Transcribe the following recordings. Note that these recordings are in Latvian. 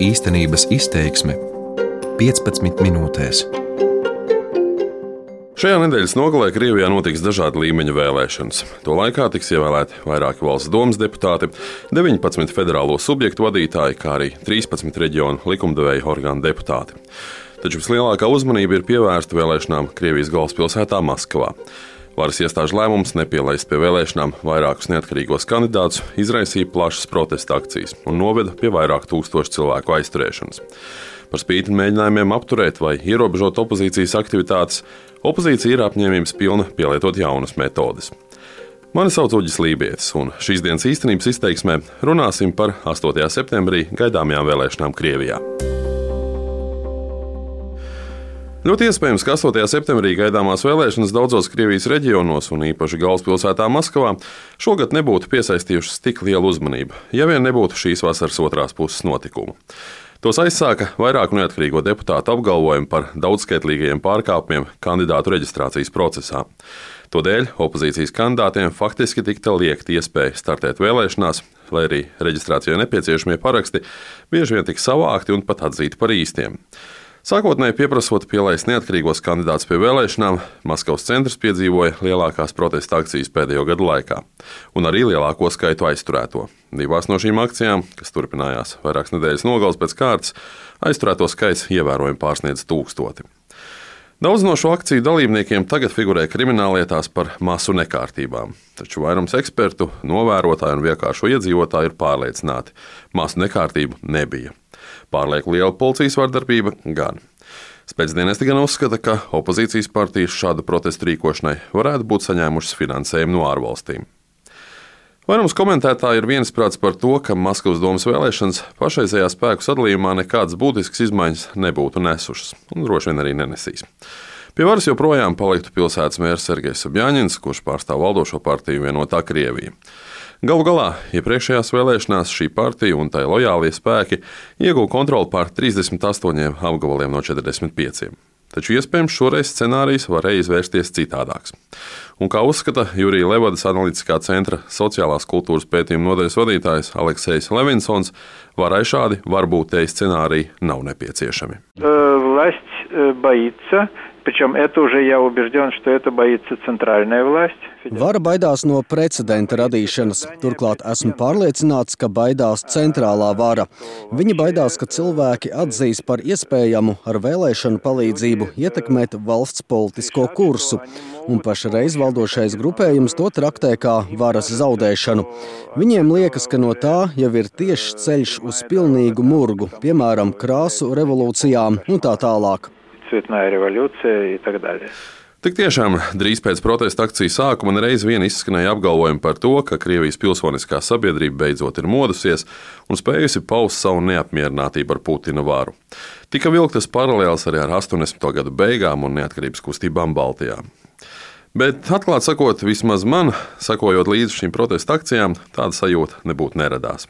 Īstenības izteiksme 15 minūtēs. Šajā nedēļas nogalē Krievijā notiks dažādi līmeņa vēlēšanas. To laikā tiks ievēlēti vairāki valsts domas deputāti, 19 federālo subjektu vadītāji, kā arī 13 reģionu likumdevēju orgānu deputāti. Taču vislielākā uzmanība ir pievērsta vēlēšanām Krievijas galvaspilsētā Maskavā. Varas iestāžu lēmums nepielaist pie vēlēšanām vairākus neatkarīgos kandidātus izraisīja plašas protesta akcijas un noveda pie vairāk tūkstošu cilvēku aizturēšanas. Par spīti mēģinājumiem apturēt vai ierobežot opozīcijas aktivitātes, opozīcija ir apņēmības pilna pielietot jaunas metodes. Mani sauc Uģis Lībijams, un šīs dienas īstenības izteiksmē runāsim par 8. septembrī gaidāmajām vēlēšanām Krievijā. Ļoti iespējams, ka 8. septembrī gaidāmās vēlēšanas daudzos Krievijas reģionos, un īpaši galvaspilsētā Maskavā, šogad nebūtu piesaistījušas tik lielu uzmanību, ja vien nebūtu šīs vasaras otrās puses notikumu. Tos aizsāka vairāku neatkarīgo deputātu apgalvojumi par daudzskaitlīgajiem pārkāpumiem kandidātu reģistrācijas procesā. Tādēļ opozīcijas kandidātiem faktiski tika liekta iespēja startēt vēlēšanās, lai arī reģistrācijai nepieciešamie paraksti bieži vien tika savākti un pat atzīti par īstiem. Sākotnēji pieprasot pielaist neatkarīgos kandidātus pie vēlēšanām, Maskavas centrs piedzīvoja lielākās protesta akcijas pēdējo gadu laikā, un arī lielāko skaitu aizturēto. Divās no šīm akcijām, kas turpinājās vairākas nedēļas nogales pēc kārtas, aizturēto skaits ievērojami pārsniedz tūkstoti. Daudz no šo akciju dalībniekiem tagad figurē krimināllietās par masu nekārtībām, taču vairums ekspertu, novērotāju un vienkāršo iedzīvotāju ir pārliecināti, ka masu nekārtību nebija. Pārlieku liela policijas vardarbība gan. Spēcdienesti gan uzskata, ka opozīcijas partijas šādu protestu rīkošanai varētu būt saņēmušas finansējumu no ārvalstīm. Vairums komentētāji ir viensprāts par to, ka Maskavas domas vēlēšanas pašreizējā spēku sadalījumā nekādas būtiskas izmaiņas nebūtu nesušas, un droši vien arī nenesīs. Pie varas joprojām paliktu pilsētas mērs Sergejs Sabjāņins, kurš pārstāv valdošo partiju vienotā Krievija. Galu galā, iepriekšējās ja vēlēšanās šī partija un tai lojālie spēki ieguva kontroli pār 38 apgabaliem no 45. Taču iespējams šoreiz scenārijs varēja izvērsties citādāks. Un kā uzskata Jurija Levadas analītiskā centra sociālās kultūras pētījuma nodaļas vadītājs Aleksis Levinsons, varai šādi varbūtēji scenāriji nav nepieciešami. Valsts baidās Причем это уже я убежден, что это боится центральная власть. Vara baidās no precedenta radīšanas. Turklāt esmu pārliecināts, ka baidās centrālā vara. Viņi baidās, ka cilvēki atzīs par iespējamu ar vēlēšanu palīdzību ietekmēt valsts politisko kursu. Un pašreiz valdošais grupējums to traktē kā varas zaudēšanu. Viņiem liekas, ka no tā jau ir tieši ceļš uz pilnīgu murgu, piemēram, krāsu revolūcijām un tā tālāk цветная революция и так далее. Tik tiešām drīz pēc protesta akcijas sākuma reiz vien izskanēja apgalvojumi par to, ka Krievijas pilsoniskā sabiedrība beidzot ir modusies un spējusi paust savu neapmierinātību ar Putina varu. Tika vilktas paralēls arī ar 80. gadu beigām un neatkarības kustībām Baltijā. Bet, atklāti sakot, vismaz man, sakojot līdzi šīm protesta akcijām, tāda sajūta nebūtu neradās.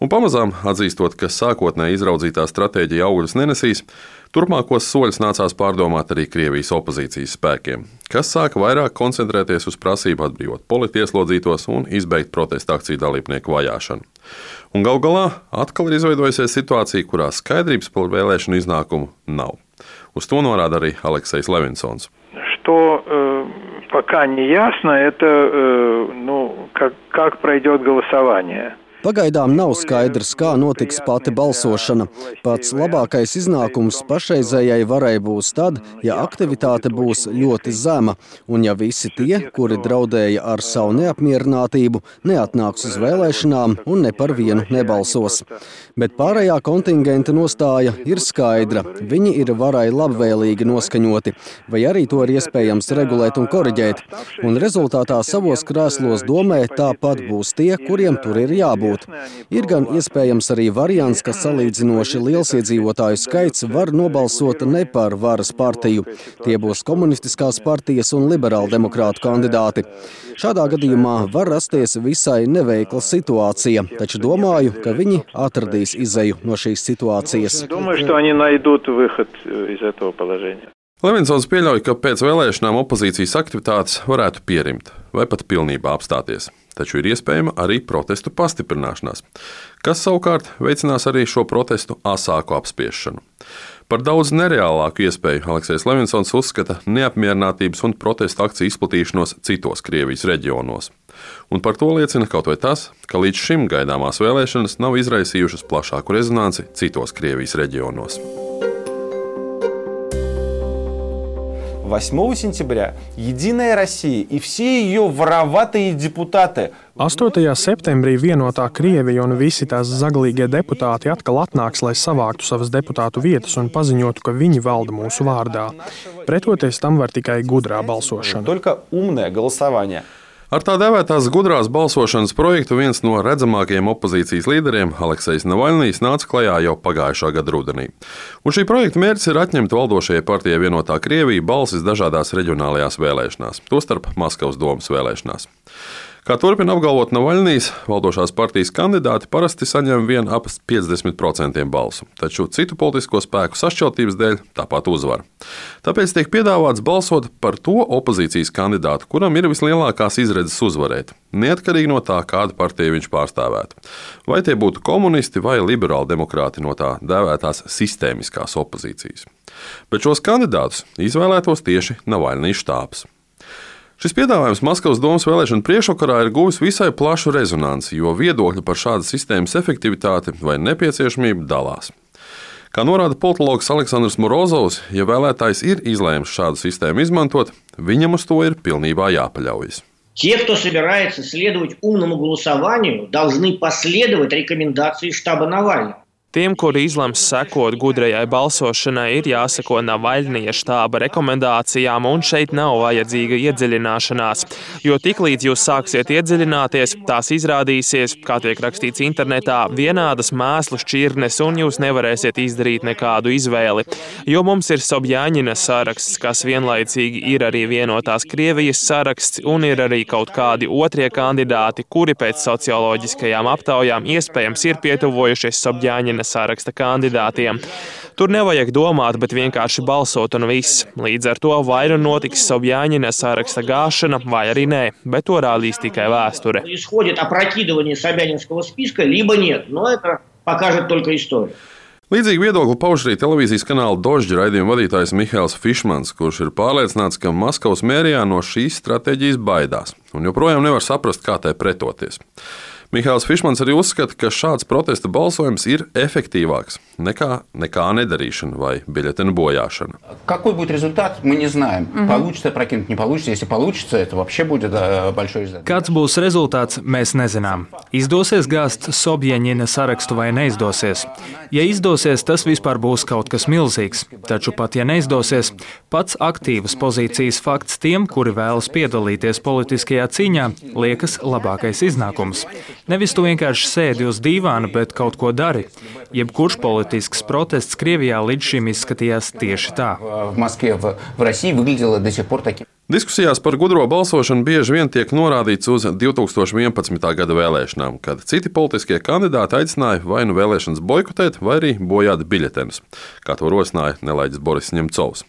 Un pamazām atzīstot, ka sākotnēji izraudzītā stratēģija augļus nenesīs, Turpmākos soļus nācās pārdomāt arī Krievijas opozīcijas spēkiem, kas sāka vairāk koncentrēties uz prasību atbrīvot politieslodzītos un izbeigt protesta akciju dalībnieku vajāšanu. Un gal galā atkal ir izveidojusies situācija, kurā skaidrības par vēlēšanu iznākumu nav. Uz to norāda arī Aleksis Levinsons. Что э, пока не ясно, это э, ну, как, как пройдет голосование. Pagaidām nav skaidrs, kā notiks pati balsošana. Pats labākais iznākums pašreizējai varai būs tad, ja aktivitāte būs ļoti zema, un ja visi tie, kuri draudēja ar savu neapmierinātību, neatnāks uz vēlēšanām un ne par vienu nebalsos. Bet pārējā kontingenta nostāja ir skaidra. Viņi ir varai labvēlīgi noskaņoti, vai arī to ir iespējams regulēt un koriģēt. Un rezultātā savos krēslos domē tāpat būs tie, kuriem tur ir jābūt būt. Ir gan iespējams arī variants, ka salīdzinoši liels iedzīvotāju skaits var nobalsot ne par varas partiju. Tie būs komunistiskās partijas un liberāla demokrātu kandidāti. Šādā gadījumā var rasties visai neveikla situācija, taču domāju, ka viņi atradīs izēju no šīs situācijas. Domāju, ka viņi найдут выход из этого положения. Levinsons pieļauj, ka pēc vēlēšanām opozīcijas aktivitātes varētu pierimt vai pat pilnībā apstāties. Taču ir iespējama arī protestu pastiprināšanās, kas savukārt veicinās arī šo protestu asāku apspiešanu. Par daudz nereālāku iespēju Aleksis Levinsons uzskata neapmierinātības un protestu akciju izplatīšanos citos Krievijas reģionos. Un par to liecina kaut vai tas, ka līdz šim gaidāmās vēlēšanas nav izraisījušas plašāku rezonanci citos Krievijas reģionos. 8 сентября Единая Россия и все ее вороватые депутаты 8. septembrī vienotā Krievija un visi tās zaglīgie deputāti atkal atnāks, lai savāktu savas deputātu vietas un paziņotu, ka viņi valda mūsu vārdā. Pretoties tam var tikai gudrā balsošana. Ar tā dēvētās gudrās balsošanas projektu viens no redzamākajiem opozīcijas līderiem, Aleksis Navaļnijas, nāca klajā jau pagājušā gada rudenī. Un šī projekta mērķis ir atņemt valdošajai partijai vienotā Krievija balsis dažādās reģionālajās vēlēšanās, tostarp Maskavas domas vēlēšanās. Kā turpina apgalvot Navaļnijas, valdošās partijas kandidāti parasti saņem vien ap 50% balsu, taču citu politisko spēku sašķeltības dēļ tāpat uzvar. Tāpēc tiek piedāvāts balsot par to opozīcijas kandidātu, kuram ir vislielākās izredzes uzvarēt, neatkarīgi no tā, kādu partiju viņš pārstāvētu. Vai tie būtu komunisti vai liberāli demokrāti no tā dēvētās sistēmiskās opozīcijas. Bet šos kandidātus izvēlētos tieši Navaļnijas štābs. Šis piedāvājums Maskavas domas vēlēšanu priekšvakarā ir guvis visai plašu rezonanci, jo viedokļi par šādas sistēmas efektivitāti vai nepieciešamību dalās. Kā norāda politologs Aleksandrs Morozovs, ja vēlētājs ir izlēmis šādu sistēmu izmantot, viņam uz to ir pilnībā jāpaļaujas. Те, кто собирается следовать умному голосованию, должны последовать рекомендации штаба Навального. Tiem, kuri izlems sekot gudrajai balsošanai, ir jāseko Navaļnija štāba rekomendācijām, un šeit nav vajadzīga iedziļināšanās. Jo tiklīdz jūs sāksiet iedziļināties, tās izrādīsies, kā tiek rakstīts internetā, vienādas mēslu šķirnes, un jūs nevarēsiet izdarīt nekādu izvēli. Jo mums ir Sobjāņina saraksts, kas vienlaicīgi ir arī vienotās Krievijas saraksts, un ir arī kaut kādi otrie kandidāti, kuri pēc socioloģiskajām aptaujām iespējams ir pietuvojušies Sobjāņina saraksta kandidātiem. Tur nevajag domāt, bet vienkārši balsot un viss. Līdz ar to vai nu notiks Sobjāņina saraksta gāšana, vai arī nē, bet to rādīs tikai vēsture. Līdzīgi viedokli pauž arī televīzijas kanāla Dožģa raidījuma vadītājs Mihails Fišmans, kurš ir pārliecināts, ka Maskavas mērijā no šīs stratēģijas baidās un joprojām nevar saprast, kā tai pretoties. Mihāls Fišmans arī uzskata, ka šāds protesta balsojums ir efektīvāks nekā nekā nedarīšana vai biļetenu bojāšana. Какой будет результат, мы не знаем. Угу. Получится прокинуть, не получится. Если получится, это вообще будет большой издат. Kāds būs rezultāts, mēs nezinām. Izdosies gāzt Sobjaņina sarakstu vai neizdosies. Ja izdosies, tas vispār būs kaut kas milzīgs. Taču pat ja neizdosies, pats aktīvas pozīcijas fakts tiem, kuri vēlas piedalīties politiskajā cīņā, liekas labākais iznākums. Nevis tu vienkārši sēdi uz dīvāna, bet kaut ko dari. Jebkurš politisks protests Krievijā līdz šim izskatījās tieši tā. Diskusijās par gudro balsošanu bieži vien tiek norādīts uz 2011. gada vēlēšanām, kad citi politiskie kandidāti aicināja vai nu vēlēšanas boikotēt, vai arī bojāt biļetenus, kā to rosināja nelaiķis Boris Ņemcovs.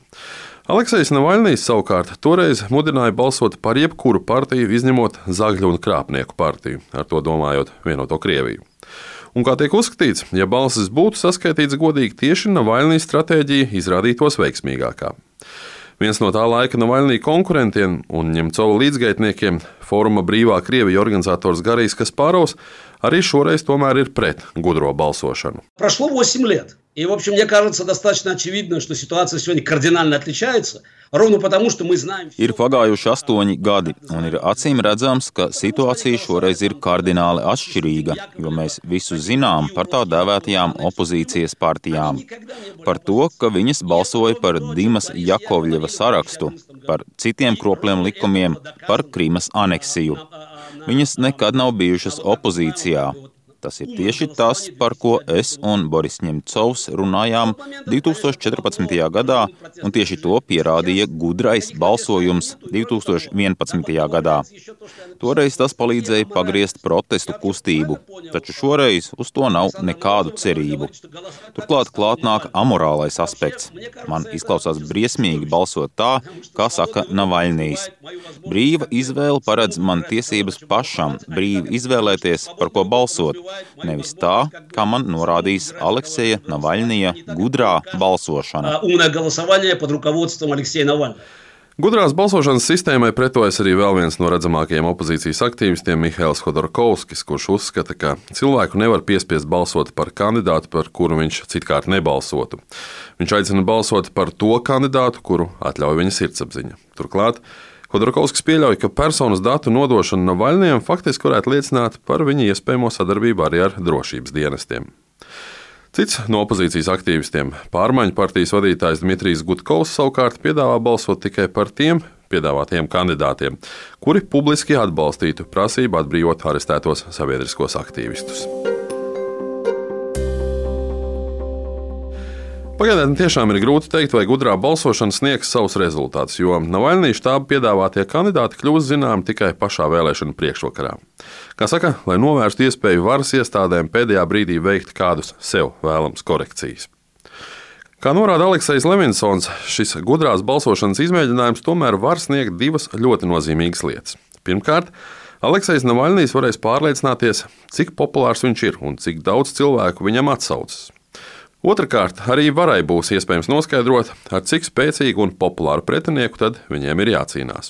Aleksis Navaļnijas savukārt toreiz mudināja balsot par jebkuru partiju, izņemot Zagļu un Krāpnieku partiju, ar to domājot vienoto Krieviju. Un kā tiek uzskatīts, ja balsis būtu saskaitīts godīgi, tieši Navaļnijas stratēģija izrādītos veiksmīgākā. Viens no tā laika Navaļnija konkurentiem un Ņemcova līdzgaitniekiem, Fóruma Brīvā Krievija organizators Garijs Kasparovs, arī šoreiz tomēr ir pret gudro balsošanu. Прошло 8 лет. И, в общем, мне кажется достаточно очевидно, что ситуация сегодня кардинально отличается. Ровно потому, что мы знаем... Ir pagājuši astoņi gadi, un ir acīm redzams, ka situācija šoreiz ir kardināli atšķirīga, jo mēs visu zinām par tā dēvētajām opozīcijas partijām. Par to, ka viņas balsoja par Dimas Jakovļeva sarakstu, par citiem kropliem likumiem, par Krīmas aneksiju. Viņas nekad nav bijušas opozīcijā, Tas ir tieši tas, par ko es un Boris Ņemcovs runājām 2014. gadā, un tieši to pierādīja gudrais balsojums 2011. gadā. Toreiz tas palīdzēja pagriezt protestu kustību, taču šoreiz uz to nav nekādu cerību. Turklāt klāt nāk amorālais aspekts. Man izklausās briesmīgi balsot tā, kā saka Navaļnijas. Brīva izvēle paredz man tiesības pašam brīvi izvēlēties, par ko balsot, nevis tā, kā man norādīs Alekseja Navaļnija gudrā balsošana. Gudrās balsošanas sistēmai pretojas arī vēl viens no redzamākajiem opozīcijas aktīvistiem, Mihails Hodorkovskis, kurš uzskata, ka cilvēku nevar piespiest balsot par kandidātu, par kuru viņš citkārt nebalsotu. Viņš aicina balsot par to kandidātu, kuru atļauj viņa sirdsapziņa. Turklāt Hodorkovskis pieļauj, ka personas datu nodošana Navaļniem faktiski varētu liecināt par viņa iespējamo sadarbību arī ar drošības dienestiem. Cits no opozīcijas aktīvistiem, pārmaiņu partijas vadītājs Dmitrijs Gutkovs, savukārt piedāvā balsot tikai par tiem piedāvātiem kandidātiem, kuri publiski atbalstītu prasību atbrīvot arestētos sabiedriskos aktīvistus. Pagaidām tiešām ir grūti pateikt, vai gudrā balsošana sniegs savus rezultātus, jo Navaļnijas štāba piedāvātie kandidāti kļūs zināmi tikai pašā vēlēšana priekšvakarā. Kā saka, lai novērstu iespēju varas iestādēm pēdējā brīdī veikt kādus sev vēlams korekcijas. Kā norāda Aleksis Levinsons, šis gudrās balsošanas izmēģinājums tomēr var sniegt divas ļoti nozīmīgas lietas. Pirmkārt, Aleksis Navaļnijas varēs pārliecināties, cik populārs viņš ir un cik daudz cilvēku viņam atsaucas. Otrakārt, arī varai būs iespējams noskaidrot, ar cik spēcīgu un populāru pretinieku tad viņiem ir jācīnās.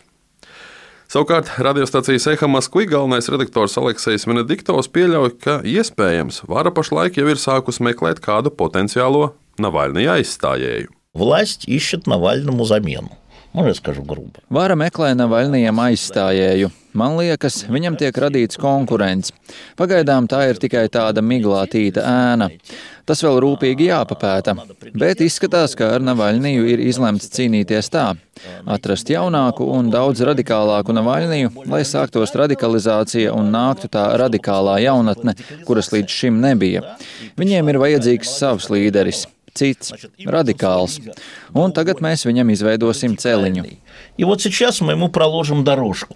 Savukārt radiostacijas Eha Maskvī galvenais redaktors Aleksis Venediktovs pieļauj, ka iespējams vara pašlaik jau ir sākusi meklēt kādu potenciālo Navaļnija aizstājēju. Власть ищет Навальному замену. Может, я скажу грубо. Vāra meklē Navaļnijam aizstājēju. Man liekas, viņam tiek radīts konkurence. Pagaidām tā ir tikai tāda miglātīta ēna. Tas vēl rūpīgi jāpapēta, bet izskatās, ka ar Navaļniju ir izlemts cīnīties tā - atrast jaunāku un daudz radikālāku Navaļniju, lai sāktos radikalizācija un nāktu tā radikālā jaunatne, kuras līdz šim nebija. Viņiem ir vajadzīgs savs līderis cits, radikāls. Un tagad mēs viņam izveidosim celiņu. И вот сейчас мы ему проложим дорожку.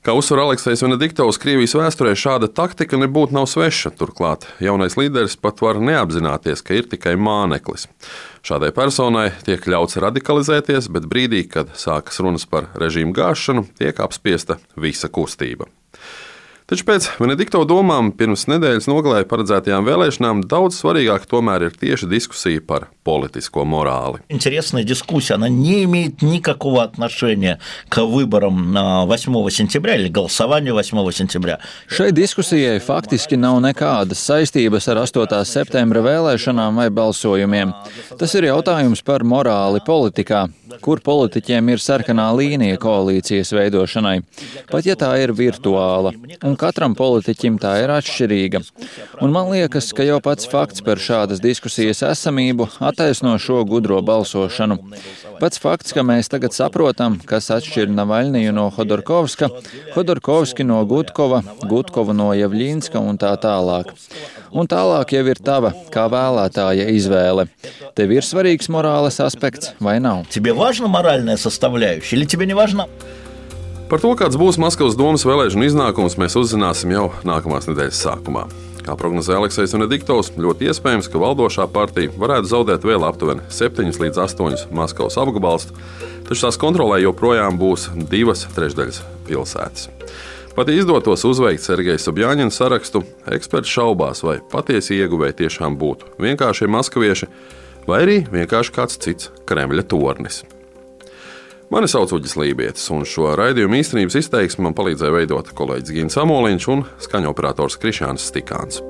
Kā uzsver Aleksis Venediktovs, Krievijas vēsturē šāda taktika nebūtu nav sveša. Turklāt jaunais līderis pat var neapzināties, ka ir tikai māneklis. Šādai personai tiek ļauts radikalizēties, bet brīdī, kad sākas runas par režīmu gāšanu, tiek apspiesta visa kustība. Taču pēc Venedikto domām pirms nedēļas nogalē paredzētajām vēlēšanām daudz svarīgāk tomēr ir tieši diskusija par politisko morāli. Интересная дискуссия, она не имеет никакого отношения к выборам на 8 сентября или голосованию 8 сентября. Šai diskusijai faktiski nav nekādas saistības ar 8. septembra vēlēšanām vai balsojumiem. Tas ir jautājums par morāli politikā, kur politiķiem ir sarkanā līnija koalīcijas veidošanai, pat ja tā ir virtuāla, un katram politiķim tā ir atšķirīga. Un man liekas, ka jau pats fakts par šādas diskusijas esamību attaisno šo gudro balsošanu. Pats fakts, ka mēs tagad saprotam, kas atšķir Navaļniju no Hodorkovska, Hodorkovski no Gutkova, Gutkovu no Javļinska un tā tālāk. Un tālāk jau ir tava, kā vēlētāja izvēle. Tev ir svarīgs morāles aspekts vai nav? Тебе важна моральная составляющая или тебе не важна? Par to, kāds būs Maskavas domas vēlēšanu iznākums, mēs uzzināsim jau nākamās nedēļas sākumā. Kā prognozē Aleksis Venediktovs, ļoti iespējams, ka valdošā partija varētu zaudēt vēl aptuveni 7 līdz 8 Maskavas apgabalus, taču tās kontrolē joprojām būs divas trešdaļas pilsētas. Pat ja izdotos uzveikt Sergeja Sobjaņina sarakstu, eksperti šaubās, vai patiesi ieguvēji tiešām būtu vienkāršie maskavieši vai arī vienkārši kāds cits Kremļa tornis. Mani sauc Uģis Lībijams, un šo raidījumu īstenības izteiksmi man palīdzēja veidot kolēģis Gins Amoliņš un skaņoperators Krišāns Stikāns.